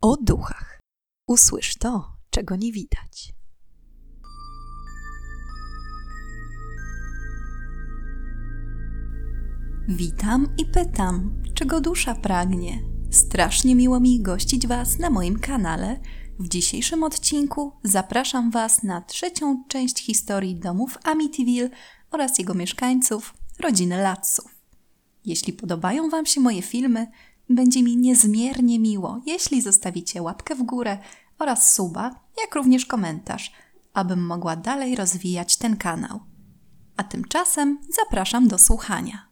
o duchach. Usłysz to, czego nie widać. Witam i pytam, czego dusza pragnie. Strasznie miło mi gościć Was na moim kanale. W dzisiejszym odcinku zapraszam Was na trzecią część historii domów Amityville oraz jego mieszkańców, rodziny Latsów. Jeśli podobają Wam się moje filmy, będzie mi niezmiernie miło, jeśli zostawicie łapkę w górę oraz suba, jak również komentarz, abym mogła dalej rozwijać ten kanał. A tymczasem zapraszam do słuchania.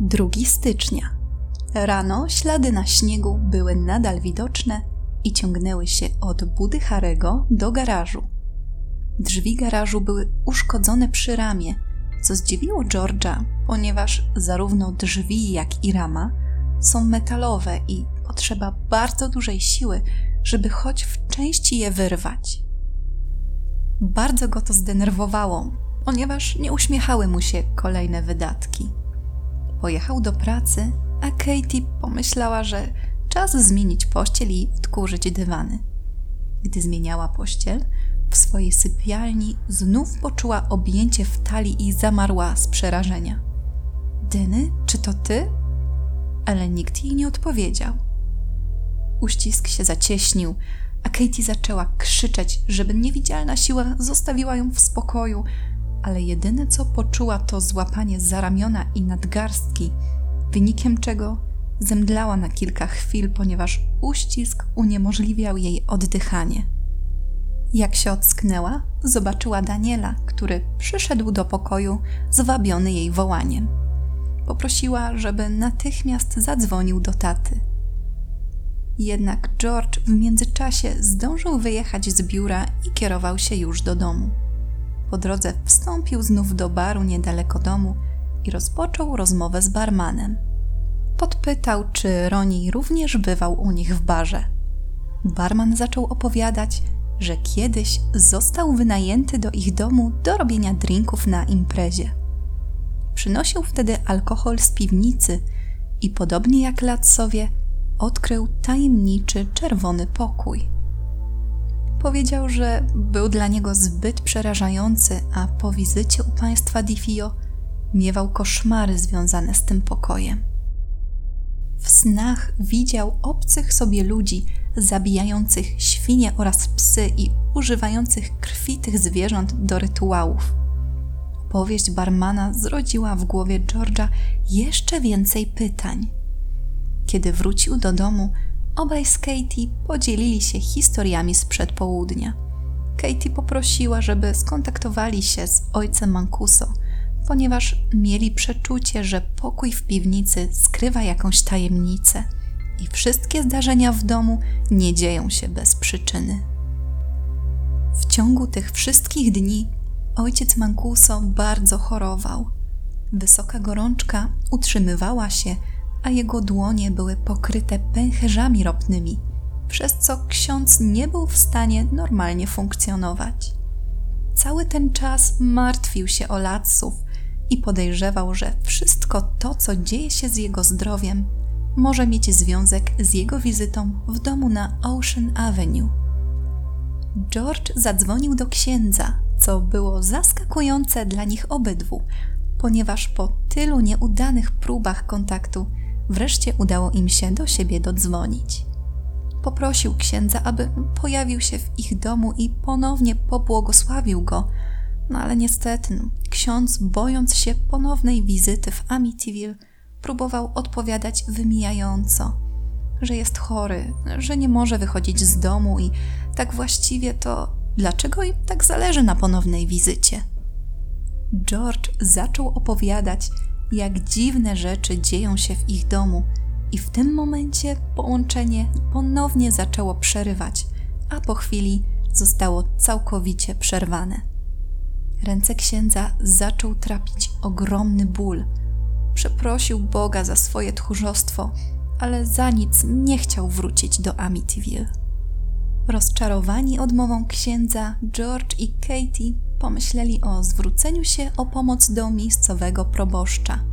2 stycznia. Rano ślady na śniegu były nadal widoczne i ciągnęły się od budy Harego do garażu. Drzwi garażu były uszkodzone przy ramie, co zdziwiło George'a, ponieważ zarówno drzwi, jak i rama są metalowe i potrzeba bardzo dużej siły, żeby choć w części je wyrwać. Bardzo go to zdenerwowało, ponieważ nie uśmiechały mu się kolejne wydatki. Pojechał do pracy, a Katie pomyślała, że czas zmienić pościel i odkurzyć dywany. Gdy zmieniała pościel, w swojej sypialni znów poczuła objęcie w talii i zamarła z przerażenia. Dyny, czy to ty? Ale nikt jej nie odpowiedział. Uścisk się zacieśnił, a Katie zaczęła krzyczeć, żeby niewidzialna siła zostawiła ją w spokoju, ale jedyne co poczuła to złapanie za ramiona i nadgarstki, wynikiem czego zemdlała na kilka chwil, ponieważ uścisk uniemożliwiał jej oddychanie. Jak się ocknęła, zobaczyła Daniela, który przyszedł do pokoju, zwabiony jej wołaniem. Poprosiła, żeby natychmiast zadzwonił do taty. Jednak George w międzyczasie zdążył wyjechać z biura i kierował się już do domu. Po drodze wstąpił znów do baru niedaleko domu i rozpoczął rozmowę z barmanem. Podpytał, czy Roni również bywał u nich w barze. Barman zaczął opowiadać, że kiedyś został wynajęty do ich domu do robienia drinków na imprezie. Przynosił wtedy alkohol z piwnicy i podobnie jak Latsowie odkrył tajemniczy czerwony pokój. Powiedział, że był dla niego zbyt przerażający, a po wizycie u państwa Difio miewał koszmary związane z tym pokojem. W snach widział obcych sobie ludzi zabijających świnie oraz psy i używających krwi tych zwierząt do rytuałów. Powieść barmana zrodziła w głowie George'a jeszcze więcej pytań. Kiedy wrócił do domu, obaj z Katie podzielili się historiami z przedpołudnia. Katie poprosiła, żeby skontaktowali się z ojcem Mancuso, ponieważ mieli przeczucie, że pokój w piwnicy skrywa jakąś tajemnicę i wszystkie zdarzenia w domu nie dzieją się bez przyczyny. W ciągu tych wszystkich dni ojciec Mancuso bardzo chorował. Wysoka gorączka utrzymywała się, a jego dłonie były pokryte pęcherzami ropnymi, przez co ksiądz nie był w stanie normalnie funkcjonować. Cały ten czas martwił się o Latsów i podejrzewał, że wszystko to, co dzieje się z jego zdrowiem, może mieć związek z jego wizytą w domu na Ocean Avenue. George zadzwonił do księdza, co było zaskakujące dla nich obydwu, ponieważ po tylu nieudanych próbach kontaktu wreszcie udało im się do siebie dodzwonić. Poprosił księdza, aby pojawił się w ich domu i ponownie pobłogosławił go, no ale niestety ksiądz, bojąc się ponownej wizyty w Amityville, próbował odpowiadać wymijająco, że jest chory, że nie może wychodzić z domu i tak właściwie to dlaczego im tak zależy na ponownej wizycie. George zaczął opowiadać, jak dziwne rzeczy dzieją się w ich domu, i w tym momencie połączenie ponownie zaczęło przerywać, a po chwili zostało całkowicie przerwane. Ręce księdza zaczął trapić ogromny ból Przeprosił Boga za swoje tchórzostwo, ale za nic nie chciał wrócić do Amityville. Rozczarowani odmową księdza, George i Katie pomyśleli o zwróceniu się o pomoc do miejscowego proboszcza.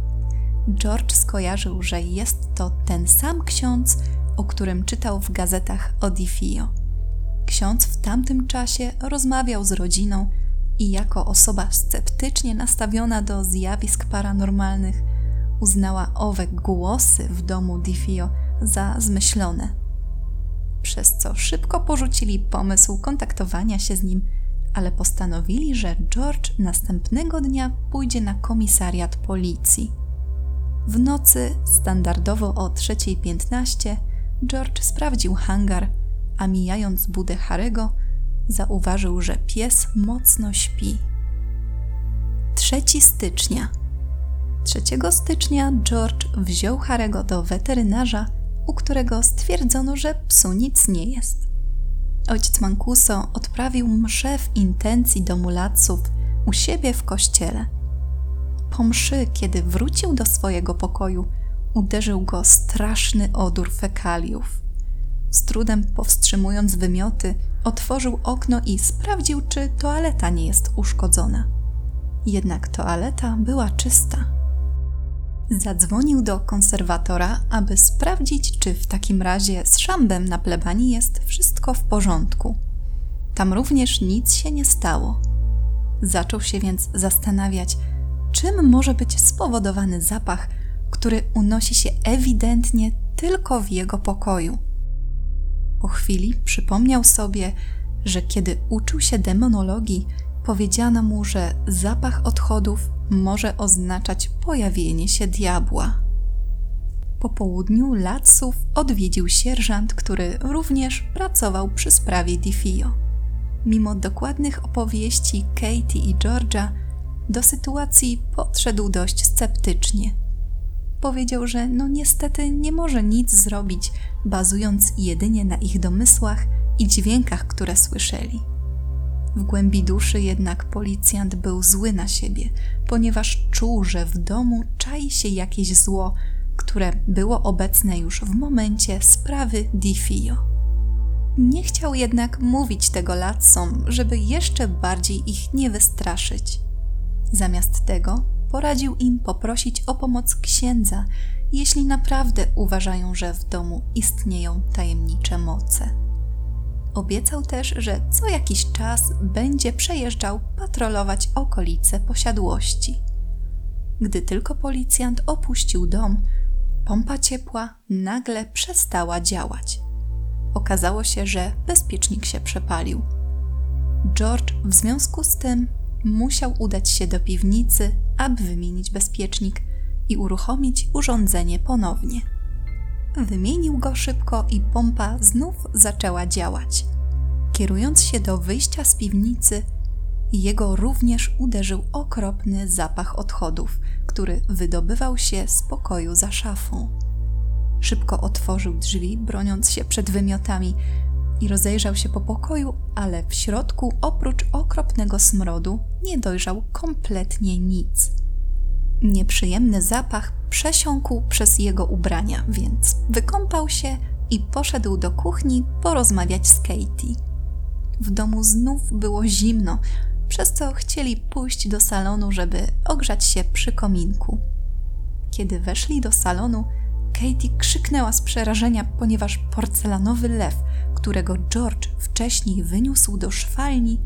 George skojarzył, że jest to ten sam ksiądz, o którym czytał w gazetach Odifio. Ksiądz w tamtym czasie rozmawiał z rodziną i jako osoba sceptycznie nastawiona do zjawisk paranormalnych uznała owe głosy w domu Difio za zmyślone. Przez co szybko porzucili pomysł kontaktowania się z nim, ale postanowili, że George następnego dnia pójdzie na komisariat policji. W nocy, standardowo o 3.15, George sprawdził hangar, a mijając budę Harego, zauważył, że pies mocno śpi. 3 stycznia. 3 stycznia George wziął Harego do weterynarza, u którego stwierdzono, że psu nic nie jest. Ojciec Mancuso odprawił mszę w intencji domu Laców u siebie w kościele. Po mszy, kiedy wrócił do swojego pokoju, uderzył go straszny odór fekaliów. Z trudem powstrzymując wymioty, otworzył okno i sprawdził, czy toaleta nie jest uszkodzona. Jednak toaleta była czysta. Zadzwonił do konserwatora, aby sprawdzić, czy w takim razie z szambem na plebanii jest wszystko w porządku. Tam również nic się nie stało. Zaczął się więc zastanawiać, czym może być spowodowany zapach, który unosi się ewidentnie tylko w jego pokoju. Po chwili przypomniał sobie, że kiedy uczył się demonologii, powiedziano mu, że zapach odchodów może oznaczać pojawienie się diabła. Po południu Laców odwiedził sierżant, który również pracował przy sprawie Difio. Mimo dokładnych opowieści Katie i Georgia, do sytuacji podszedł dość sceptycznie. Powiedział, że no niestety nie może nic zrobić, bazując jedynie na ich domysłach i dźwiękach, które słyszeli. W głębi duszy jednak policjant był zły na siebie, ponieważ czuł, że w domu czai się jakieś zło, które było obecne już w momencie sprawy Difio. Nie chciał jednak mówić tego latsom, żeby jeszcze bardziej ich nie wystraszyć. Zamiast tego poradził im poprosić o pomoc księdza, jeśli naprawdę uważają, że w domu istnieją tajemnicze moce. Obiecał też, że co jakiś czas będzie przejeżdżał patrolować okolice posiadłości. Gdy tylko policjant opuścił dom, pompa ciepła nagle przestała działać. Okazało się, że bezpiecznik się przepalił. George w związku z tym musiał udać się do piwnicy, aby wymienić bezpiecznik i uruchomić urządzenie ponownie. Wymienił go szybko i pompa znów zaczęła działać. Kierując się do wyjścia z piwnicy, jego również uderzył okropny zapach odchodów, który wydobywał się z pokoju za szafą. Szybko otworzył drzwi, broniąc się przed wymiotami, i rozejrzał się po pokoju, ale w środku, oprócz okropnego smrodu, nie dojrzał kompletnie nic. Nieprzyjemny zapach przesiąkł przez jego ubrania, więc wykąpał się i poszedł do kuchni porozmawiać z Katie. W domu znów było zimno, przez co chcieli pójść do salonu, żeby ogrzać się przy kominku. Kiedy weszli do salonu, Katie krzyknęła z przerażenia, ponieważ porcelanowy lew, którego George wcześniej wyniósł do szwalni,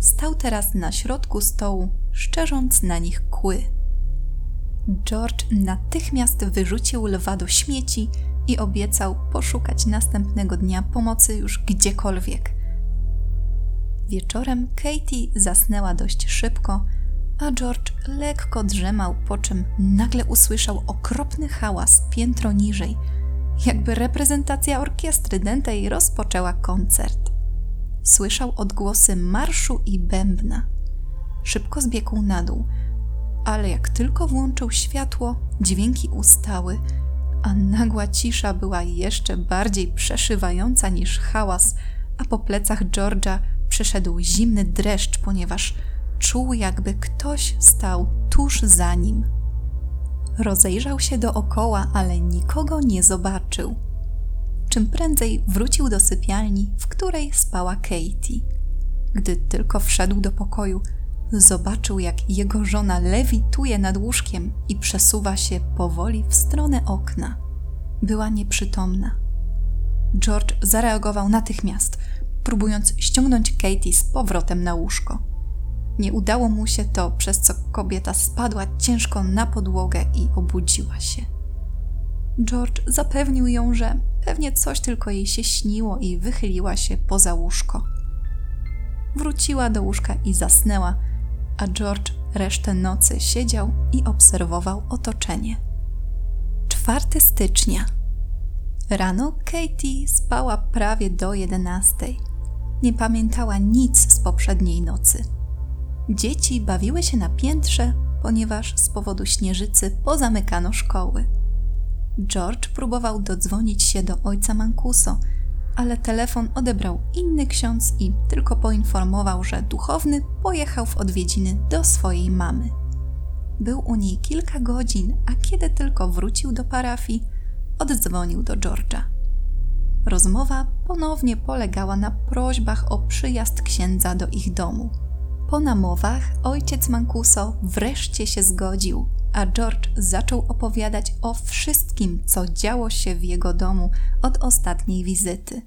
stał teraz na środku stołu, szczerząc na nich kły. George natychmiast wyrzucił lwa do śmieci i obiecał poszukać następnego dnia pomocy już gdziekolwiek. Wieczorem Katie zasnęła dość szybko, a George lekko drzemał, po czym nagle usłyszał okropny hałas piętro niżej, jakby reprezentacja orkiestry dętej rozpoczęła koncert. Słyszał odgłosy marszu i bębna. Szybko zbiegł na dół, ale jak tylko włączył światło, dźwięki ustały, a nagła cisza była jeszcze bardziej przeszywająca niż hałas, a po plecach George'a przeszedł zimny dreszcz, ponieważ czuł, jakby ktoś stał tuż za nim. Rozejrzał się dookoła, ale nikogo nie zobaczył. Czym prędzej wrócił do sypialni, w której spała Katie. Gdy tylko wszedł do pokoju, zobaczył, jak jego żona lewituje nad łóżkiem i przesuwa się powoli w stronę okna. Była nieprzytomna. George zareagował natychmiast, próbując ściągnąć Katie z powrotem na łóżko. Nie udało mu się to, przez co kobieta spadła ciężko na podłogę i obudziła się. George zapewnił ją, że pewnie coś tylko jej się śniło i wychyliła się poza łóżko. Wróciła do łóżka i zasnęła, a George resztę nocy siedział i obserwował otoczenie. 4 stycznia. Rano Katie spała prawie do 11. Nie pamiętała nic z poprzedniej nocy. Dzieci bawiły się na piętrze, ponieważ z powodu śnieżycy pozamykano szkoły. George próbował dodzwonić się do ojca Mancuso, ale telefon odebrał inny ksiądz i tylko poinformował, że duchowny pojechał w odwiedziny do swojej mamy. Był u niej kilka godzin, a kiedy tylko wrócił do parafii, oddzwonił do George'a. Rozmowa ponownie polegała na prośbach o przyjazd księdza do ich domu. Po namowach ojciec Mancuso wreszcie się zgodził, a George zaczął opowiadać o wszystkim, co działo się w jego domu od ostatniej wizyty.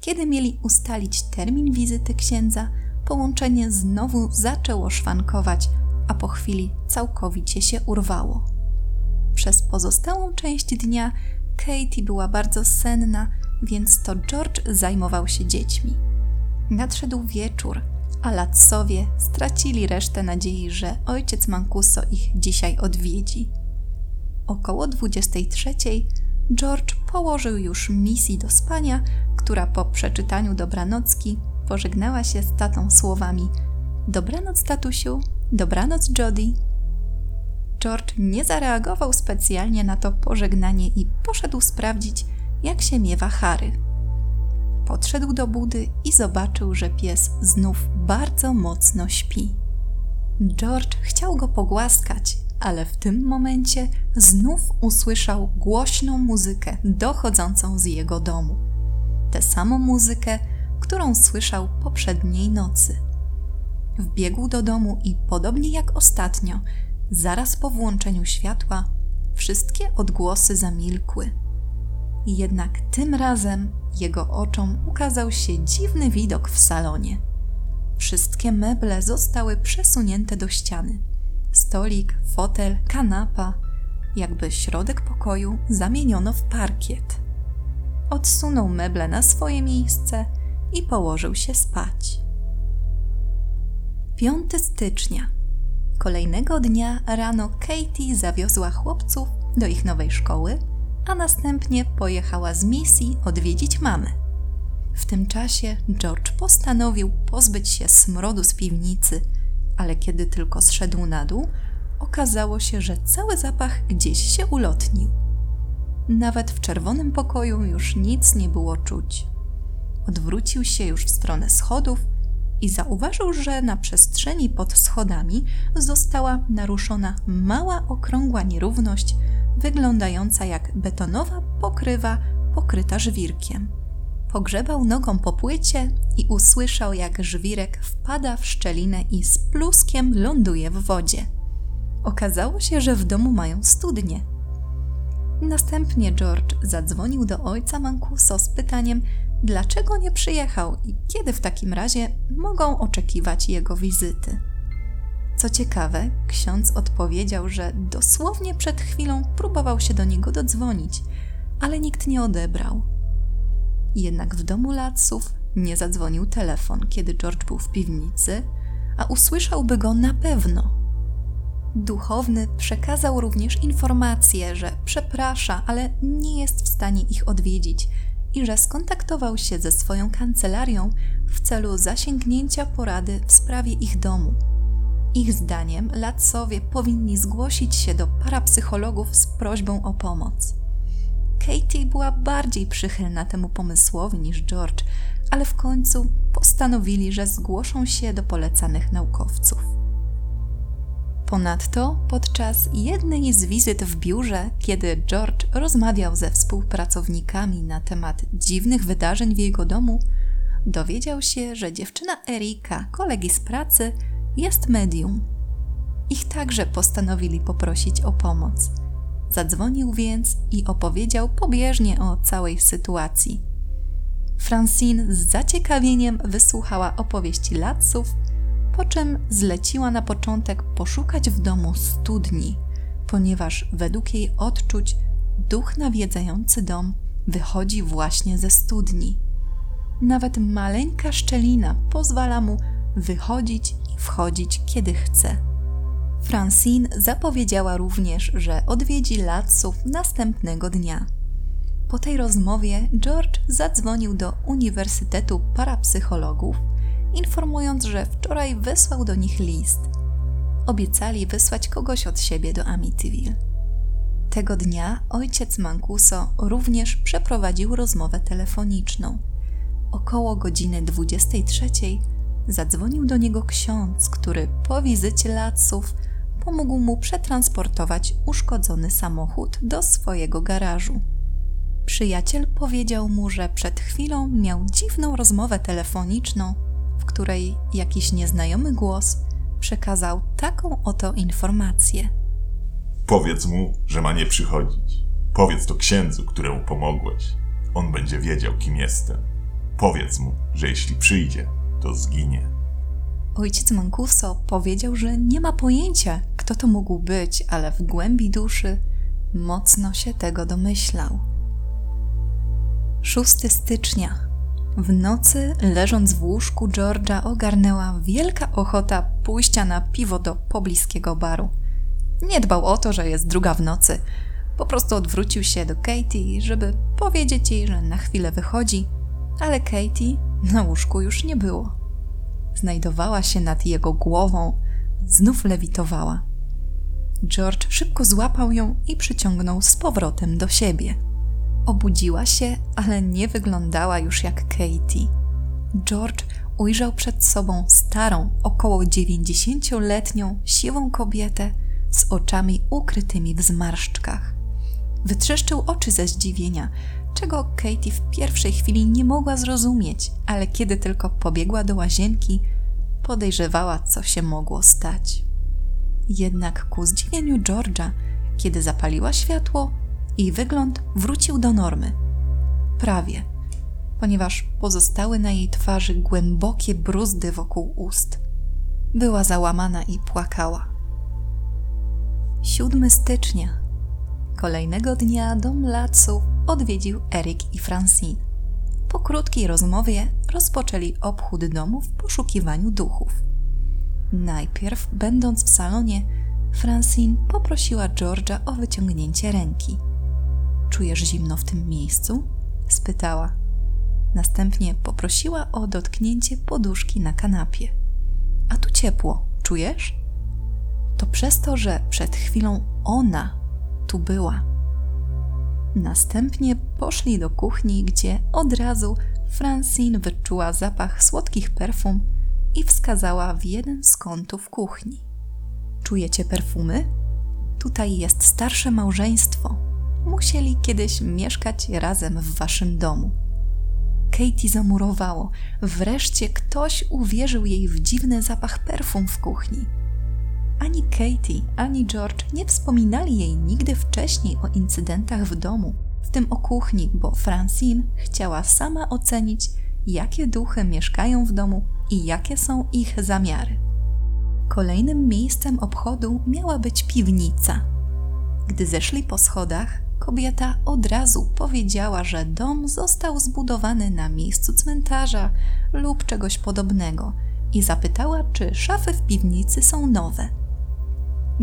Kiedy mieli ustalić termin wizyty księdza, połączenie znowu zaczęło szwankować, a po chwili całkowicie się urwało. Przez pozostałą część dnia Katie była bardzo senna, więc to George zajmował się dziećmi. Nadszedł wieczór, a Latsowie stracili resztę nadziei, że ojciec Mancuso ich dzisiaj odwiedzi. Około 23 George położył już misji do spania, która po przeczytaniu dobranocki pożegnała się z tatą słowami Dobranoc, tatusiu, dobranoc, Jody. George nie zareagował specjalnie na to pożegnanie i poszedł sprawdzić, jak się miewa Harry. Podszedł do budy i zobaczył, że pies znów bardzo mocno śpi. George chciał go pogłaskać, ale w tym momencie znów usłyszał głośną muzykę dochodzącą z jego domu. Tę samą muzykę, którą słyszał poprzedniej nocy. Wbiegł do domu i podobnie jak ostatnio, zaraz po włączeniu światła, wszystkie odgłosy zamilkły. Jednak tym razem jego oczom ukazał się dziwny widok w salonie. Wszystkie meble zostały przesunięte do ściany. Stolik, fotel, kanapa, jakby środek pokoju zamieniono w parkiet. Odsunął meble na swoje miejsce i położył się spać. 5 stycznia. Kolejnego dnia rano Katie zawiozła chłopców do ich nowej szkoły a następnie pojechała z misji odwiedzić mamy. W tym czasie George postanowił pozbyć się smrodu z piwnicy, ale kiedy tylko zszedł na dół, okazało się, że cały zapach gdzieś się ulotnił. Nawet w czerwonym pokoju już nic nie było czuć. Odwrócił się już w stronę schodów i zauważył, że na przestrzeni pod schodami została naruszona mała okrągła nierówność, wyglądająca jak betonowa pokrywa pokryta żwirkiem. Pogrzebał nogą po płycie i usłyszał, jak żwirek wpada w szczelinę i z pluskiem ląduje w wodzie. Okazało się, że w domu mają studnie. Następnie George zadzwonił do ojca Mancuso z pytaniem, dlaczego nie przyjechał i kiedy w takim razie mogą oczekiwać jego wizyty. Co ciekawe, ksiądz odpowiedział, że dosłownie przed chwilą próbował się do niego dodzwonić, ale nikt nie odebrał. Jednak w domu Latsów nie zadzwonił telefon, kiedy George był w piwnicy, a usłyszałby go na pewno. Duchowny przekazał również informację, że przeprasza, ale nie jest w stanie ich odwiedzić i że skontaktował się ze swoją kancelarią w celu zasięgnięcia porady w sprawie ich domu. Ich zdaniem Latsowie powinni zgłosić się do parapsychologów z prośbą o pomoc. Katie była bardziej przychylna temu pomysłowi niż George, ale w końcu postanowili, że zgłoszą się do polecanych naukowców. Ponadto podczas jednej z wizyt w biurze, kiedy George rozmawiał ze współpracownikami na temat dziwnych wydarzeń w jego domu, dowiedział się, że dziewczyna Erika, kolegi z pracy, jest medium. Ich także postanowili poprosić o pomoc. Zadzwonił więc i opowiedział pobieżnie o całej sytuacji. Francine z zaciekawieniem wysłuchała opowieści Latsów, po czym zleciła na początek poszukać w domu studni, ponieważ według jej odczuć duch nawiedzający dom wychodzi właśnie ze studni. Nawet maleńka szczelina pozwala mu wychodzić wchodzić kiedy chce. Francine zapowiedziała również, że odwiedzi Latsów następnego dnia. Po tej rozmowie George zadzwonił do Uniwersytetu Parapsychologów, informując, że wczoraj wysłał do nich list. Obiecali wysłać kogoś od siebie do Amityville. Tego dnia ojciec Mancuso również przeprowadził rozmowę telefoniczną. Około godziny 23 zadzwonił do niego ksiądz, który po wizycie Latsów pomógł mu przetransportować uszkodzony samochód do swojego garażu. Przyjaciel powiedział mu, że przed chwilą miał dziwną rozmowę telefoniczną, w której jakiś nieznajomy głos przekazał taką oto informację. Powiedz mu, że ma nie przychodzić. Powiedz to księdzu, któremu pomogłeś. On będzie wiedział, kim jestem. Powiedz mu, że jeśli przyjdzie, to zginie. Ojciec Mancuso powiedział, że nie ma pojęcia, kto to mógł być, ale w głębi duszy mocno się tego domyślał. 6 stycznia. W nocy, leżąc w łóżku, Georgia ogarnęła wielka ochota pójścia na piwo do pobliskiego baru. Nie dbał o to, że jest druga w nocy. Po prostu odwrócił się do Katie, żeby powiedzieć jej, że na chwilę wychodzi, ale Katie na łóżku już nie było. Znajdowała się nad jego głową, znów lewitowała. George szybko złapał ją i przyciągnął z powrotem do siebie. Obudziła się, ale nie wyglądała już jak Katie. George ujrzał przed sobą starą, około dziewięćdziesięcioletnią, siwą kobietę z oczami ukrytymi w zmarszczkach. Wytrzeszczył oczy ze zdziwienia, czego Katie w pierwszej chwili nie mogła zrozumieć, ale kiedy tylko pobiegła do łazienki, podejrzewała, co się mogło stać. Jednak ku zdziwieniu Georgia, kiedy zapaliła światło, jej wygląd wrócił do normy. Prawie, ponieważ pozostały na jej twarzy głębokie bruzdy wokół ust. Była załamana i płakała. 7 stycznia. Kolejnego dnia dom Latsów odwiedził Erik i Francine. Po krótkiej rozmowie rozpoczęli obchód domu w poszukiwaniu duchów. Najpierw, będąc w salonie, Francine poprosiła Georgia o wyciągnięcie ręki. Czujesz zimno w tym miejscu? spytała. Następnie poprosiła o dotknięcie poduszki na kanapie. A tu ciepło, czujesz? To przez to, że przed chwilą ona tu była. Następnie poszli do kuchni, gdzie od razu Francine wyczuła zapach słodkich perfum i wskazała w jeden z kątów kuchni. Czujecie perfumy? Tutaj jest starsze małżeństwo. Musieli kiedyś mieszkać razem w waszym domu. Katie zamurowało. Wreszcie ktoś uwierzył jej w dziwny zapach perfum w kuchni. Ani Katie, ani George nie wspominali jej nigdy wcześniej o incydentach w domu, w tym o kuchni, bo Francine chciała sama ocenić, jakie duchy mieszkają w domu i jakie są ich zamiary. Kolejnym miejscem obchodu miała być piwnica. Gdy zeszli po schodach, kobieta od razu powiedziała, że dom został zbudowany na miejscu cmentarza lub czegoś podobnego i zapytała, czy szafy w piwnicy są nowe.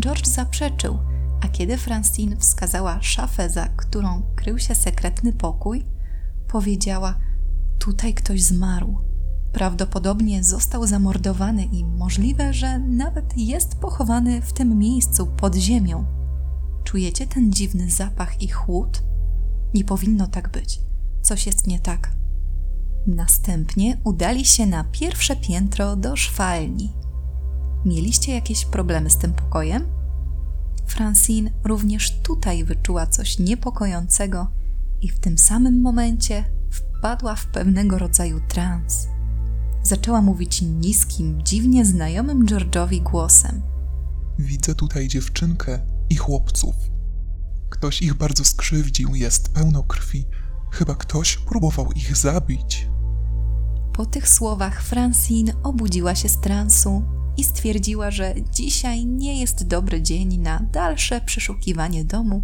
George zaprzeczył, a kiedy Francine wskazała szafę, za którą krył się sekretny pokój, powiedziała: Tutaj ktoś zmarł. Prawdopodobnie został zamordowany i możliwe, że nawet jest pochowany w tym miejscu pod ziemią. Czujecie ten dziwny zapach i chłód? Nie powinno tak być. Coś jest nie tak. Następnie udali się na pierwsze piętro do szwalni. Mieliście jakieś problemy z tym pokojem? Francine również tutaj wyczuła coś niepokojącego i w tym samym momencie wpadła w pewnego rodzaju trans. Zaczęła mówić niskim, dziwnie znajomym George'owi głosem. Widzę tutaj dziewczynkę i chłopców. Ktoś ich bardzo skrzywdził, jest pełno krwi. Chyba ktoś próbował ich zabić. Po tych słowach Francine obudziła się z transu i stwierdziła, że dzisiaj nie jest dobry dzień na dalsze przeszukiwanie domu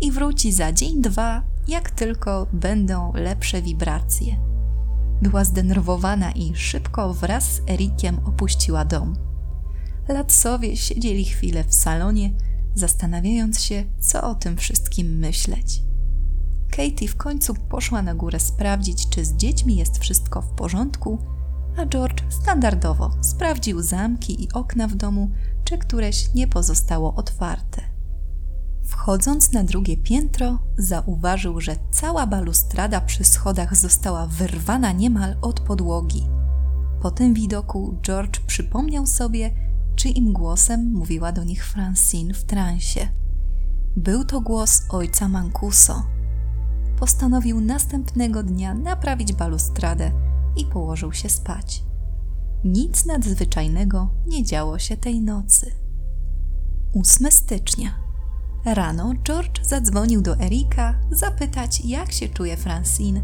i wróci za dzień, dwa, jak tylko będą lepsze wibracje. Była zdenerwowana i szybko wraz z Erikiem opuściła dom. Latsowie siedzieli chwilę w salonie, zastanawiając się, co o tym wszystkim myśleć. Katie w końcu poszła na górę sprawdzić, czy z dziećmi jest wszystko w porządku, a George standardowo sprawdził zamki i okna w domu, czy któreś nie pozostało otwarte. Wchodząc na drugie piętro, zauważył, że cała balustrada przy schodach została wyrwana niemal od podłogi. Po tym widoku George przypomniał sobie, czyim głosem mówiła do nich Francine w transie. Był to głos ojca Mancuso. Postanowił następnego dnia naprawić balustradę i położył się spać. Nic nadzwyczajnego nie działo się tej nocy. 8 stycznia. Rano George zadzwonił do Erika zapytać, jak się czuje Francine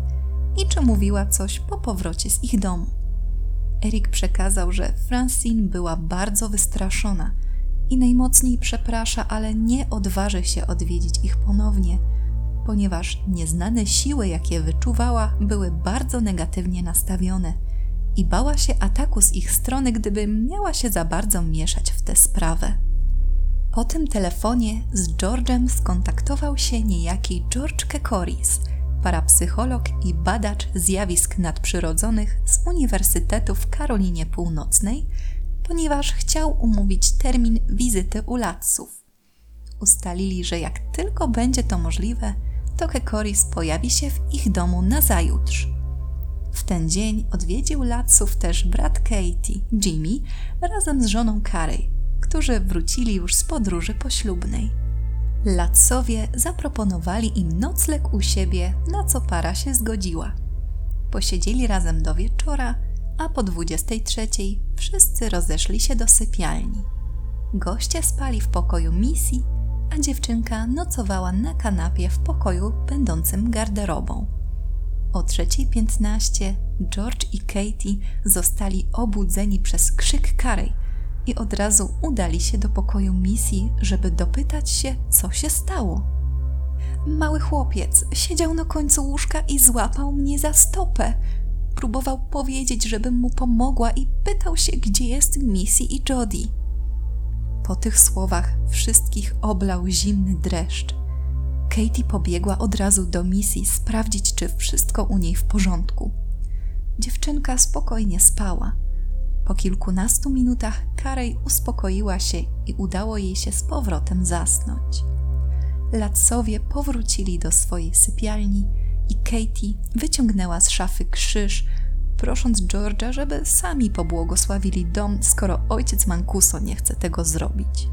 i czy mówiła coś po powrocie z ich domu. Erik przekazał, że Francine była bardzo wystraszona i najmocniej przeprasza, ale nie odważy się odwiedzić ich ponownie, ponieważ nieznane siły, jakie wyczuwała, były bardzo negatywnie nastawione i bała się ataku z ich strony, gdyby miała się za bardzo mieszać w tę sprawę. Po tym telefonie z George'em skontaktował się niejaki George Kekoris, parapsycholog i badacz zjawisk nadprzyrodzonych z Uniwersytetu w Karolinie Północnej, ponieważ chciał umówić termin wizyty u Latsów. Ustalili, że jak tylko będzie to możliwe, to Kekoris pojawi się w ich domu na zajutrz. W ten dzień odwiedził Latsów też brat Katie, Jimmy, razem z żoną Carey, którzy wrócili już z podróży poślubnej. Latsowie zaproponowali im nocleg u siebie, na co para się zgodziła. Posiedzieli razem do wieczora, a po 23 wszyscy rozeszli się do sypialni. Goście spali w pokoju misji, a dziewczynka nocowała na kanapie w pokoju będącym garderobą. O 3.15 George i Katie zostali obudzeni przez krzyk Carey – i od razu udali się do pokoju misji, żeby dopytać się, co się stało. Mały chłopiec siedział na końcu łóżka i złapał mnie za stopę. Próbował powiedzieć, żebym mu pomogła i pytał się, gdzie jest Missy i Jody. Po tych słowach wszystkich oblał zimny dreszcz. Katie pobiegła od razu do misji sprawdzić, czy wszystko u niej w porządku. Dziewczynka spokojnie spała po kilkunastu minutach Karej uspokoiła się i udało jej się z powrotem zasnąć. Latsowie powrócili do swojej sypialni i Katie wyciągnęła z szafy krzyż, prosząc George'a, żeby sami pobłogosławili dom, skoro ojciec Mancuso nie chce tego zrobić.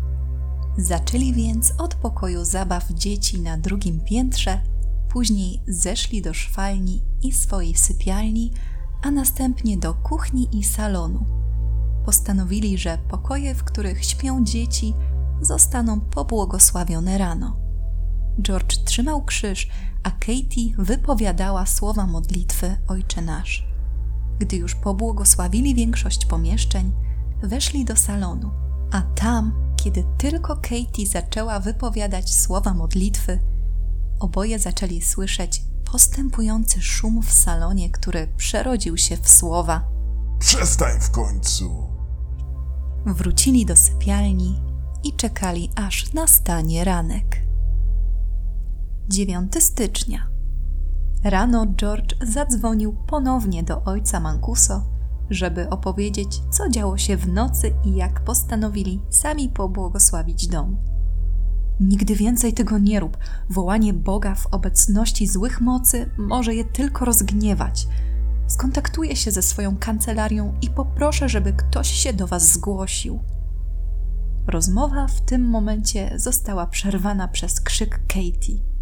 Zaczęli więc od pokoju zabaw dzieci na drugim piętrze, później zeszli do szwalni i swojej sypialni, a następnie do kuchni i salonu postanowili, że pokoje, w których śpią dzieci, zostaną pobłogosławione rano. George trzymał krzyż, a Katie wypowiadała słowa modlitwy Ojcze Nasz. Gdy już pobłogosławili większość pomieszczeń, weszli do salonu, a tam, kiedy tylko Katie zaczęła wypowiadać słowa modlitwy, oboje zaczęli słyszeć postępujący szum w salonie, który przerodził się w słowa: Przestań w końcu! Wrócili do sypialni i czekali, aż nastanie ranek. 9 stycznia. Rano George zadzwonił ponownie do ojca Mancuso, żeby opowiedzieć, co działo się w nocy i jak postanowili sami pobłogosławić dom. Nigdy więcej tego nie rób. Wołanie Boga w obecności złych mocy może je tylko rozgniewać – Skontaktuję się ze swoją kancelarią i poproszę, żeby ktoś się do Was zgłosił. Rozmowa w tym momencie została przerwana przez krzyk Katie.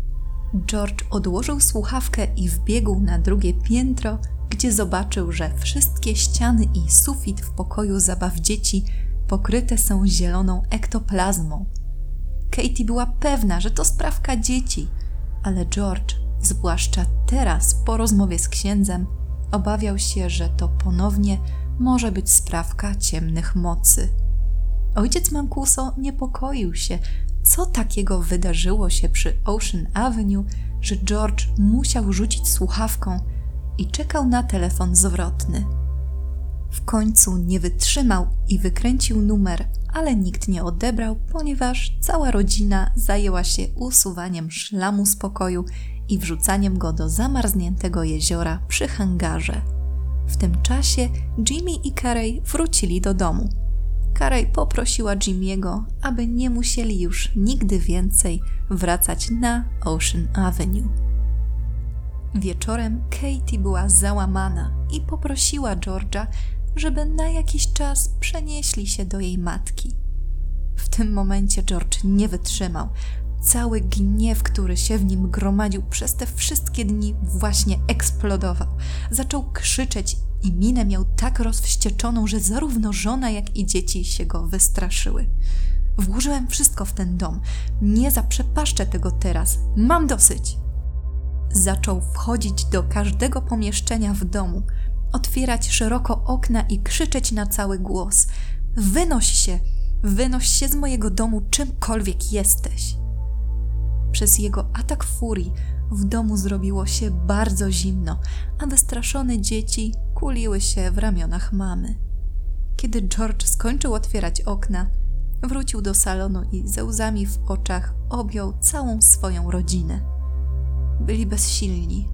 George odłożył słuchawkę i wbiegł na drugie piętro, gdzie zobaczył, że wszystkie ściany i sufit w pokoju zabaw dzieci pokryte są zieloną ektoplazmą. Katie była pewna, że to sprawka dzieci, ale George, zwłaszcza teraz po rozmowie z księdzem, obawiał się, że to ponownie może być sprawka ciemnych mocy. Ojciec Mancuso niepokoił się, co takiego wydarzyło się przy Ocean Avenue, że George musiał rzucić słuchawką i czekał na telefon zwrotny. W końcu nie wytrzymał i wykręcił numer, ale nikt nie odebrał, ponieważ cała rodzina zajęła się usuwaniem szlamu z pokoju i wrzucaniem go do zamarzniętego jeziora przy hangarze. W tym czasie Jimmy i Carey wrócili do domu. Carey poprosiła Jimmy'ego, aby nie musieli już nigdy więcej wracać na Ocean Avenue. Wieczorem Katie była załamana i poprosiła George'a, żeby na jakiś czas przenieśli się do jej matki. W tym momencie George nie wytrzymał. Cały gniew, który się w nim gromadził przez te wszystkie dni, właśnie eksplodował. Zaczął krzyczeć i minę miał tak rozwścieczoną, że zarówno żona, jak i dzieci się go wystraszyły. Włożyłem wszystko w ten dom. Nie zaprzepaszczę tego teraz. Mam dosyć. Zaczął wchodzić do każdego pomieszczenia w domu, otwierać szeroko okna i krzyczeć na cały głos: Wynoś się! Wynoś się z mojego domu, czymkolwiek jesteś! Przez jego atak furii w domu zrobiło się bardzo zimno, a wystraszone dzieci kuliły się w ramionach mamy. Kiedy George skończył otwierać okna, wrócił do salonu i ze łzami w oczach objął całą swoją rodzinę. Byli bezsilni.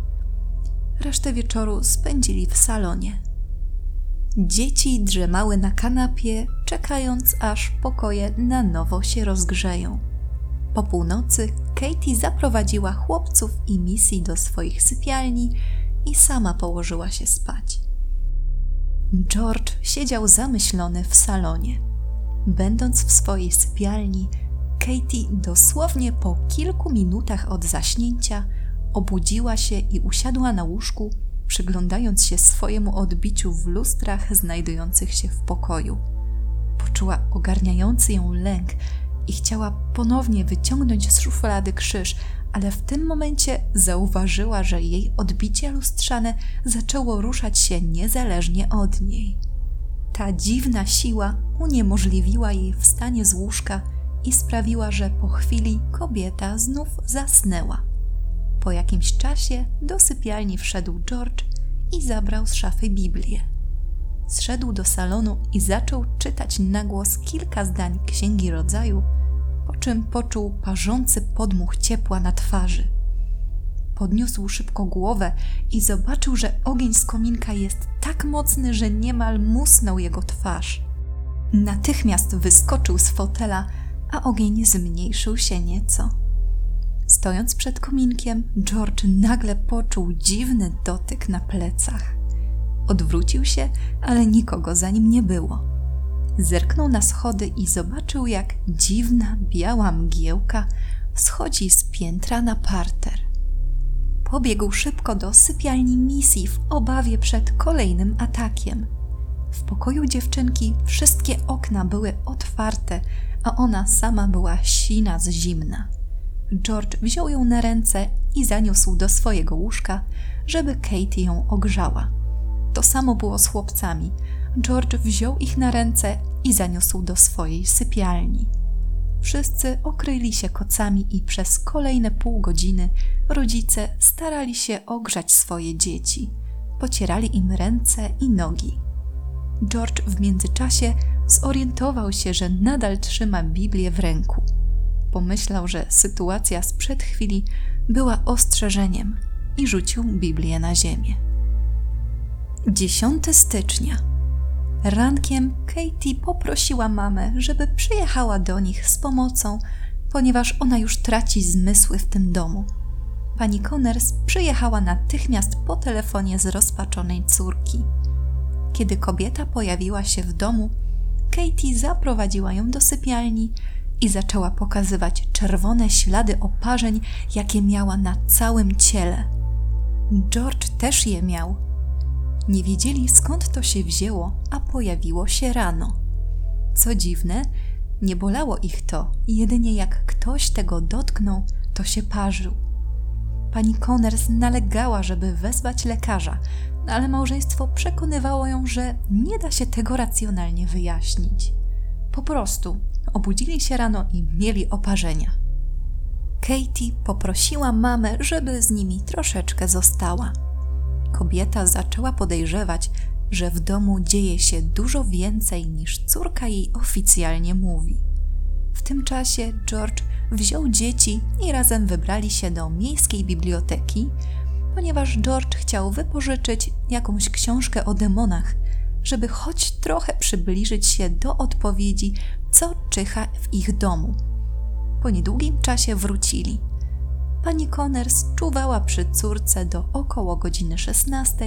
Resztę wieczoru spędzili w salonie. Dzieci drzemały na kanapie, czekając aż pokoje na nowo się rozgrzeją. Po północy Katie zaprowadziła chłopców i Missy do swoich sypialni i sama położyła się spać. George siedział zamyślony w salonie. Będąc w swojej sypialni, Katie dosłownie po kilku minutach od zaśnięcia obudziła się i usiadła na łóżku, przyglądając się swojemu odbiciu w lustrach znajdujących się w pokoju. Poczuła ogarniający ją lęk i chciała ponownie wyciągnąć z szuflady krzyż, ale w tym momencie zauważyła, że jej odbicie lustrzane zaczęło ruszać się niezależnie od niej. Ta dziwna siła uniemożliwiła jej wstanie z łóżka i sprawiła, że po chwili kobieta znów zasnęła. Po jakimś czasie do sypialni wszedł George i zabrał z szafy Biblię. Zszedł do salonu i zaczął czytać na głos kilka zdań Księgi Rodzaju, po czym poczuł parzący podmuch ciepła na twarzy. Podniósł szybko głowę i zobaczył, że ogień z kominka jest tak mocny, że niemal musnął jego twarz. Natychmiast wyskoczył z fotela, a ogień zmniejszył się nieco. Stojąc przed kominkiem, George nagle poczuł dziwny dotyk na plecach. Odwrócił się, ale nikogo za nim nie było. Zerknął na schody i zobaczył, jak dziwna, biała mgiełka schodzi z piętra na parter. Pobiegł szybko do sypialni misji w obawie przed kolejnym atakiem. W pokoju dziewczynki wszystkie okna były otwarte, a ona sama była sina z zimna. George wziął ją na ręce i zaniósł do swojego łóżka, żeby Katie ją ogrzała. To samo było z chłopcami. George wziął ich na ręce i zaniósł do swojej sypialni. Wszyscy okryli się kocami i przez kolejne pół godziny rodzice starali się ogrzać swoje dzieci. Pocierali im ręce i nogi. George w międzyczasie zorientował się, że nadal trzyma Biblię w ręku pomyślał, że sytuacja sprzed chwili była ostrzeżeniem i rzucił Biblię na ziemię. 10 stycznia. Rankiem Katie poprosiła mamę, żeby przyjechała do nich z pomocą, ponieważ ona już traci zmysły w tym domu. Pani Connors przyjechała natychmiast po telefonie z rozpaczonej córki. Kiedy kobieta pojawiła się w domu, Katie zaprowadziła ją do sypialni i zaczęła pokazywać czerwone ślady oparzeń, jakie miała na całym ciele. George też je miał. Nie wiedzieli skąd to się wzięło, a pojawiło się rano. Co dziwne, nie bolało ich to, jedynie jak ktoś tego dotknął, to się parzył. Pani Connors nalegała, żeby wezwać lekarza, ale małżeństwo przekonywało ją, że nie da się tego racjonalnie wyjaśnić. Po prostu obudzili się rano i mieli oparzenia. Katie poprosiła mamę, żeby z nimi troszeczkę została. Kobieta zaczęła podejrzewać, że w domu dzieje się dużo więcej niż córka jej oficjalnie mówi. W tym czasie George wziął dzieci i razem wybrali się do miejskiej biblioteki, ponieważ George chciał wypożyczyć jakąś książkę o demonach, żeby choć trochę przybliżyć się do odpowiedzi, co czyha w ich domu. Po niedługim czasie wrócili. Pani Connors czuwała przy córce do około godziny 16,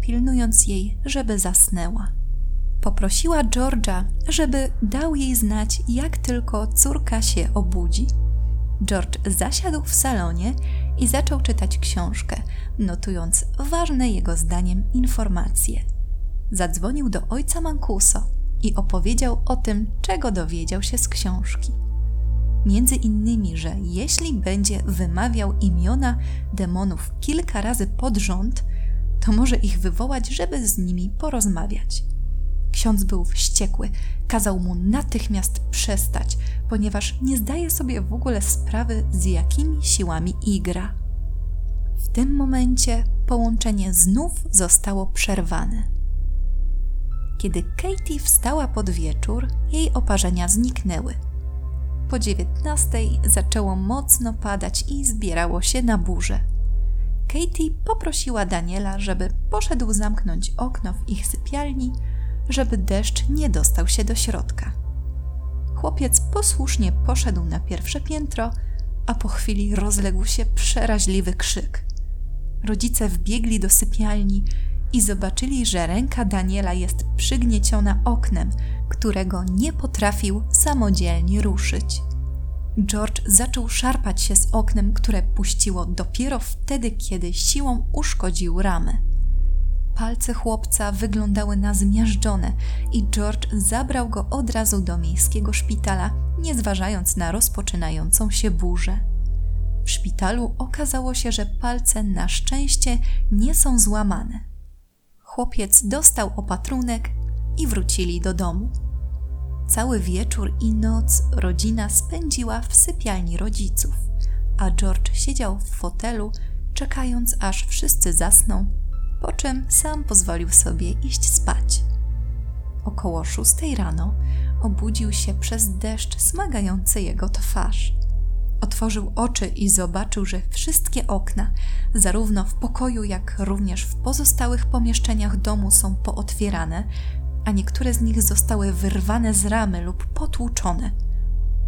pilnując jej, żeby zasnęła. Poprosiła George'a, żeby dał jej znać, jak tylko córka się obudzi. George zasiadł w salonie i zaczął czytać książkę, notując ważne jego zdaniem informacje. Zadzwonił do ojca Mancuso i opowiedział o tym, czego dowiedział się z książki. Między innymi, że jeśli będzie wymawiał imiona demonów kilka razy pod rząd, to może ich wywołać, żeby z nimi porozmawiać. Ksiądz był wściekły, kazał mu natychmiast przestać, ponieważ nie zdaje sobie w ogóle sprawy, z jakimi siłami igra. W tym momencie połączenie znów zostało przerwane. Kiedy Katie wstała pod wieczór, jej oparzenia zniknęły. Po dziewiętnastej zaczęło mocno padać i zbierało się na burzę. Katie poprosiła Daniela, żeby poszedł zamknąć okno w ich sypialni, żeby deszcz nie dostał się do środka. Chłopiec posłusznie poszedł na pierwsze piętro, a po chwili rozległ się przeraźliwy krzyk. Rodzice wbiegli do sypialni i zobaczyli, że ręka Daniela jest przygnieciona oknem, którego nie potrafił samodzielnie ruszyć. George zaczął szarpać się z oknem, które puściło dopiero wtedy, kiedy siłą uszkodził ramę. Palce chłopca wyglądały na zmiażdżone i George zabrał go od razu do miejskiego szpitala, nie zważając na rozpoczynającą się burzę. W szpitalu okazało się, że palce na szczęście nie są złamane. Chłopiec dostał opatrunek i wrócili do domu. Cały wieczór i noc rodzina spędziła w sypialni rodziców, a George siedział w fotelu, czekając aż wszyscy zasną, po czym sam pozwolił sobie iść spać. Około szóstej rano obudził się przez deszcz smagający jego twarz. Otworzył oczy i zobaczył, że wszystkie okna, zarówno w pokoju, jak również w pozostałych pomieszczeniach domu, są pootwierane, a niektóre z nich zostały wyrwane z ramy lub potłuczone.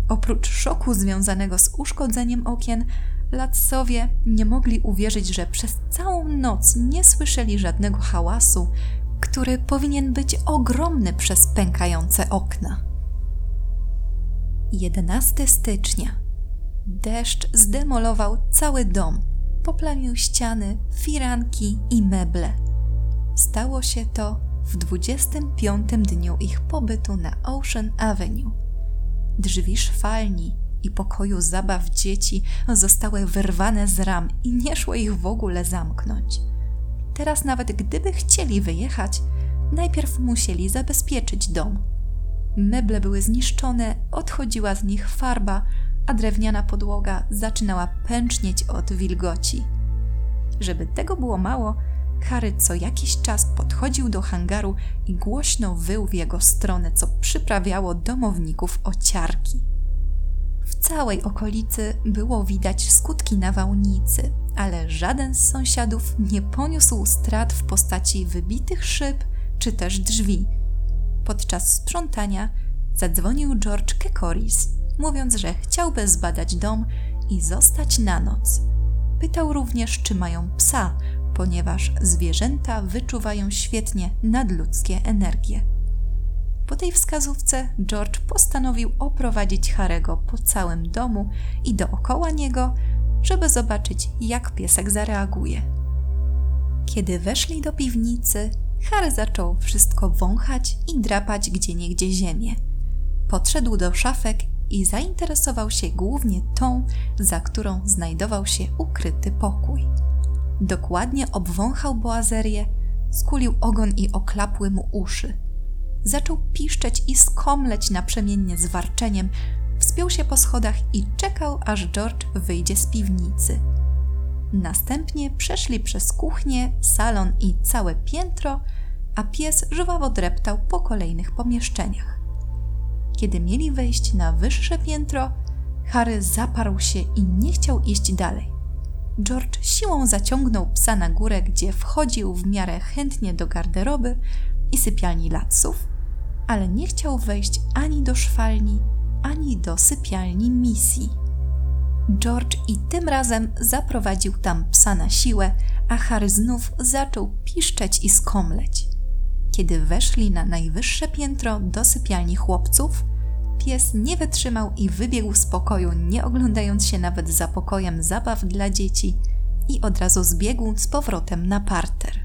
Oprócz szoku związanego z uszkodzeniem okien, Latsowie nie mogli uwierzyć, że przez całą noc nie słyszeli żadnego hałasu, który powinien być ogromny przez pękające okna. 11 stycznia. Deszcz zdemolował cały dom, poplamił ściany, firanki i meble. Stało się to w 25 dniu ich pobytu na Ocean Avenue. Drzwi szwalni i pokoju zabaw dzieci zostały wyrwane z ram i nie szło ich w ogóle zamknąć. Teraz, nawet gdyby chcieli wyjechać, najpierw musieli zabezpieczyć dom. Meble były zniszczone, odchodziła z nich farba, a drewniana podłoga zaczynała pęcznieć od wilgoci. Żeby tego było mało, Harry co jakiś czas podchodził do hangaru i głośno wył w jego stronę, co przyprawiało domowników o ciarki. W całej okolicy było widać skutki nawałnicy, ale żaden z sąsiadów nie poniósł strat w postaci wybitych szyb czy też drzwi. Podczas sprzątania zadzwonił George Kekoris, mówiąc, że chciałby zbadać dom i zostać na noc. Pytał również, czy mają psa, ponieważ zwierzęta wyczuwają świetnie nadludzkie energie. Po tej wskazówce George postanowił oprowadzić Harego po całym domu i dookoła niego, żeby zobaczyć, jak piesek zareaguje. Kiedy weszli do piwnicy, Harry zaczął wszystko wąchać i drapać gdzieniegdzie ziemię. Podszedł do szafek i zainteresował się głównie tą, za którą znajdował się ukryty pokój. Dokładnie obwąchał boazerię, skulił ogon i oklapły mu uszy. Zaczął piszczeć i skomleć naprzemiennie z warczeniem, wspiął się po schodach i czekał, aż George wyjdzie z piwnicy. Następnie przeszli przez kuchnię, salon i całe piętro, a pies żwawo dreptał po kolejnych pomieszczeniach. Kiedy mieli wejść na wyższe piętro, Harry zaparł się i nie chciał iść dalej. George siłą zaciągnął psa na górę, gdzie wchodził w miarę chętnie do garderoby i sypialni latsów, ale nie chciał wejść ani do szwalni, ani do sypialni misji. George i tym razem zaprowadził tam psa na siłę, a Harry znów zaczął piszczeć i skomleć. Kiedy weszli na najwyższe piętro do sypialni chłopców, pies nie wytrzymał i wybiegł z pokoju, nie oglądając się nawet za pokojem zabaw dla dzieci i od razu zbiegł z powrotem na parter.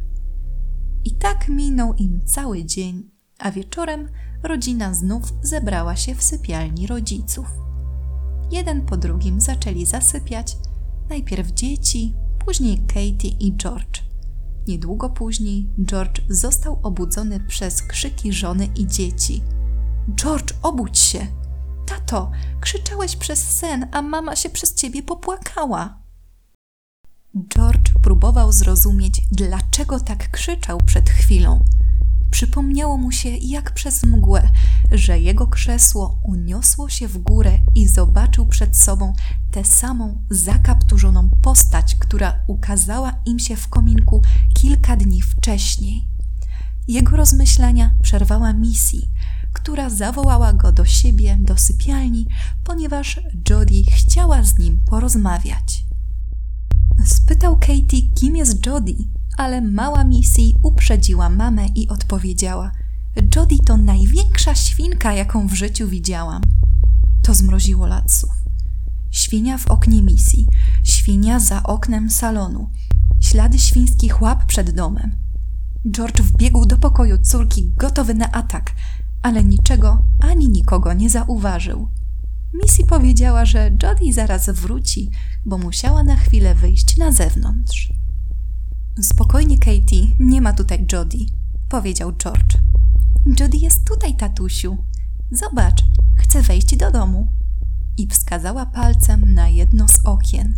I tak minął im cały dzień, a wieczorem rodzina znów zebrała się w sypialni rodziców. Jeden po drugim zaczęli zasypiać, najpierw dzieci, później Katie i George. Niedługo później George został obudzony przez krzyki żony i dzieci. George, obudź się! Tato, krzyczałeś przez sen, a mama się przez ciebie popłakała. George próbował zrozumieć, dlaczego tak krzyczał przed chwilą. Przypomniało mu się, jak przez mgłę, że jego krzesło uniosło się w górę i zobaczył przed sobą tę samą zakapturzoną postać, która ukazała im się w kominku kilka dni wcześniej. Jego rozmyślania przerwała misji, która zawołała go do siebie do sypialni, ponieważ Jodie chciała z nim porozmawiać. Spytał Katie, kim jest Jodie, ale mała Missy uprzedziła mamę i odpowiedziała: Jodie to największa świnka, jaką w życiu widziałam. To zmroziło latsów. Świnia w oknie Missy, świnia za oknem salonu, ślady świńskich łap przed domem. George wbiegł do pokoju córki, gotowy na atak, ale niczego ani nikogo nie zauważył. Missy powiedziała, że Jodie zaraz wróci, bo musiała na chwilę wyjść na zewnątrz. Spokojnie, Katie, nie ma tutaj Jodie, powiedział George. Jodie jest tutaj, tatusiu. Zobacz, chce wejść do domu. I wskazała palcem na jedno z okien.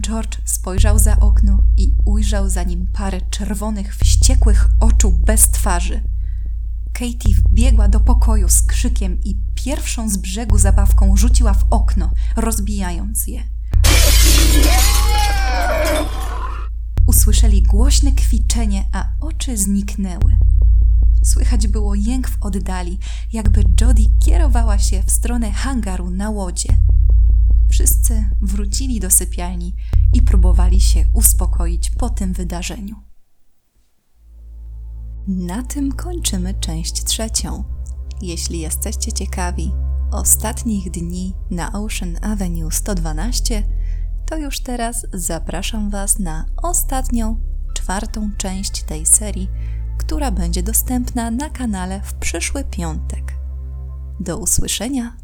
George spojrzał za okno i ujrzał za nim parę czerwonych, wściekłych oczu bez twarzy. Katie wbiegła do pokoju z krzykiem i pierwszą z brzegu zabawką rzuciła w okno, rozbijając je. Usłyszeli głośne kwiczenie, a oczy zniknęły. Słychać było jęk w oddali, jakby Jodie kierowała się w stronę hangaru na łodzie. Wszyscy wrócili do sypialni i próbowali się uspokoić po tym wydarzeniu. Na tym kończymy część trzecią. Jeśli jesteście ciekawi ostatnich dni na Ocean Avenue 112, to już teraz zapraszam Was na ostatnią, czwartą część tej serii, która będzie dostępna na kanale w przyszły piątek. Do usłyszenia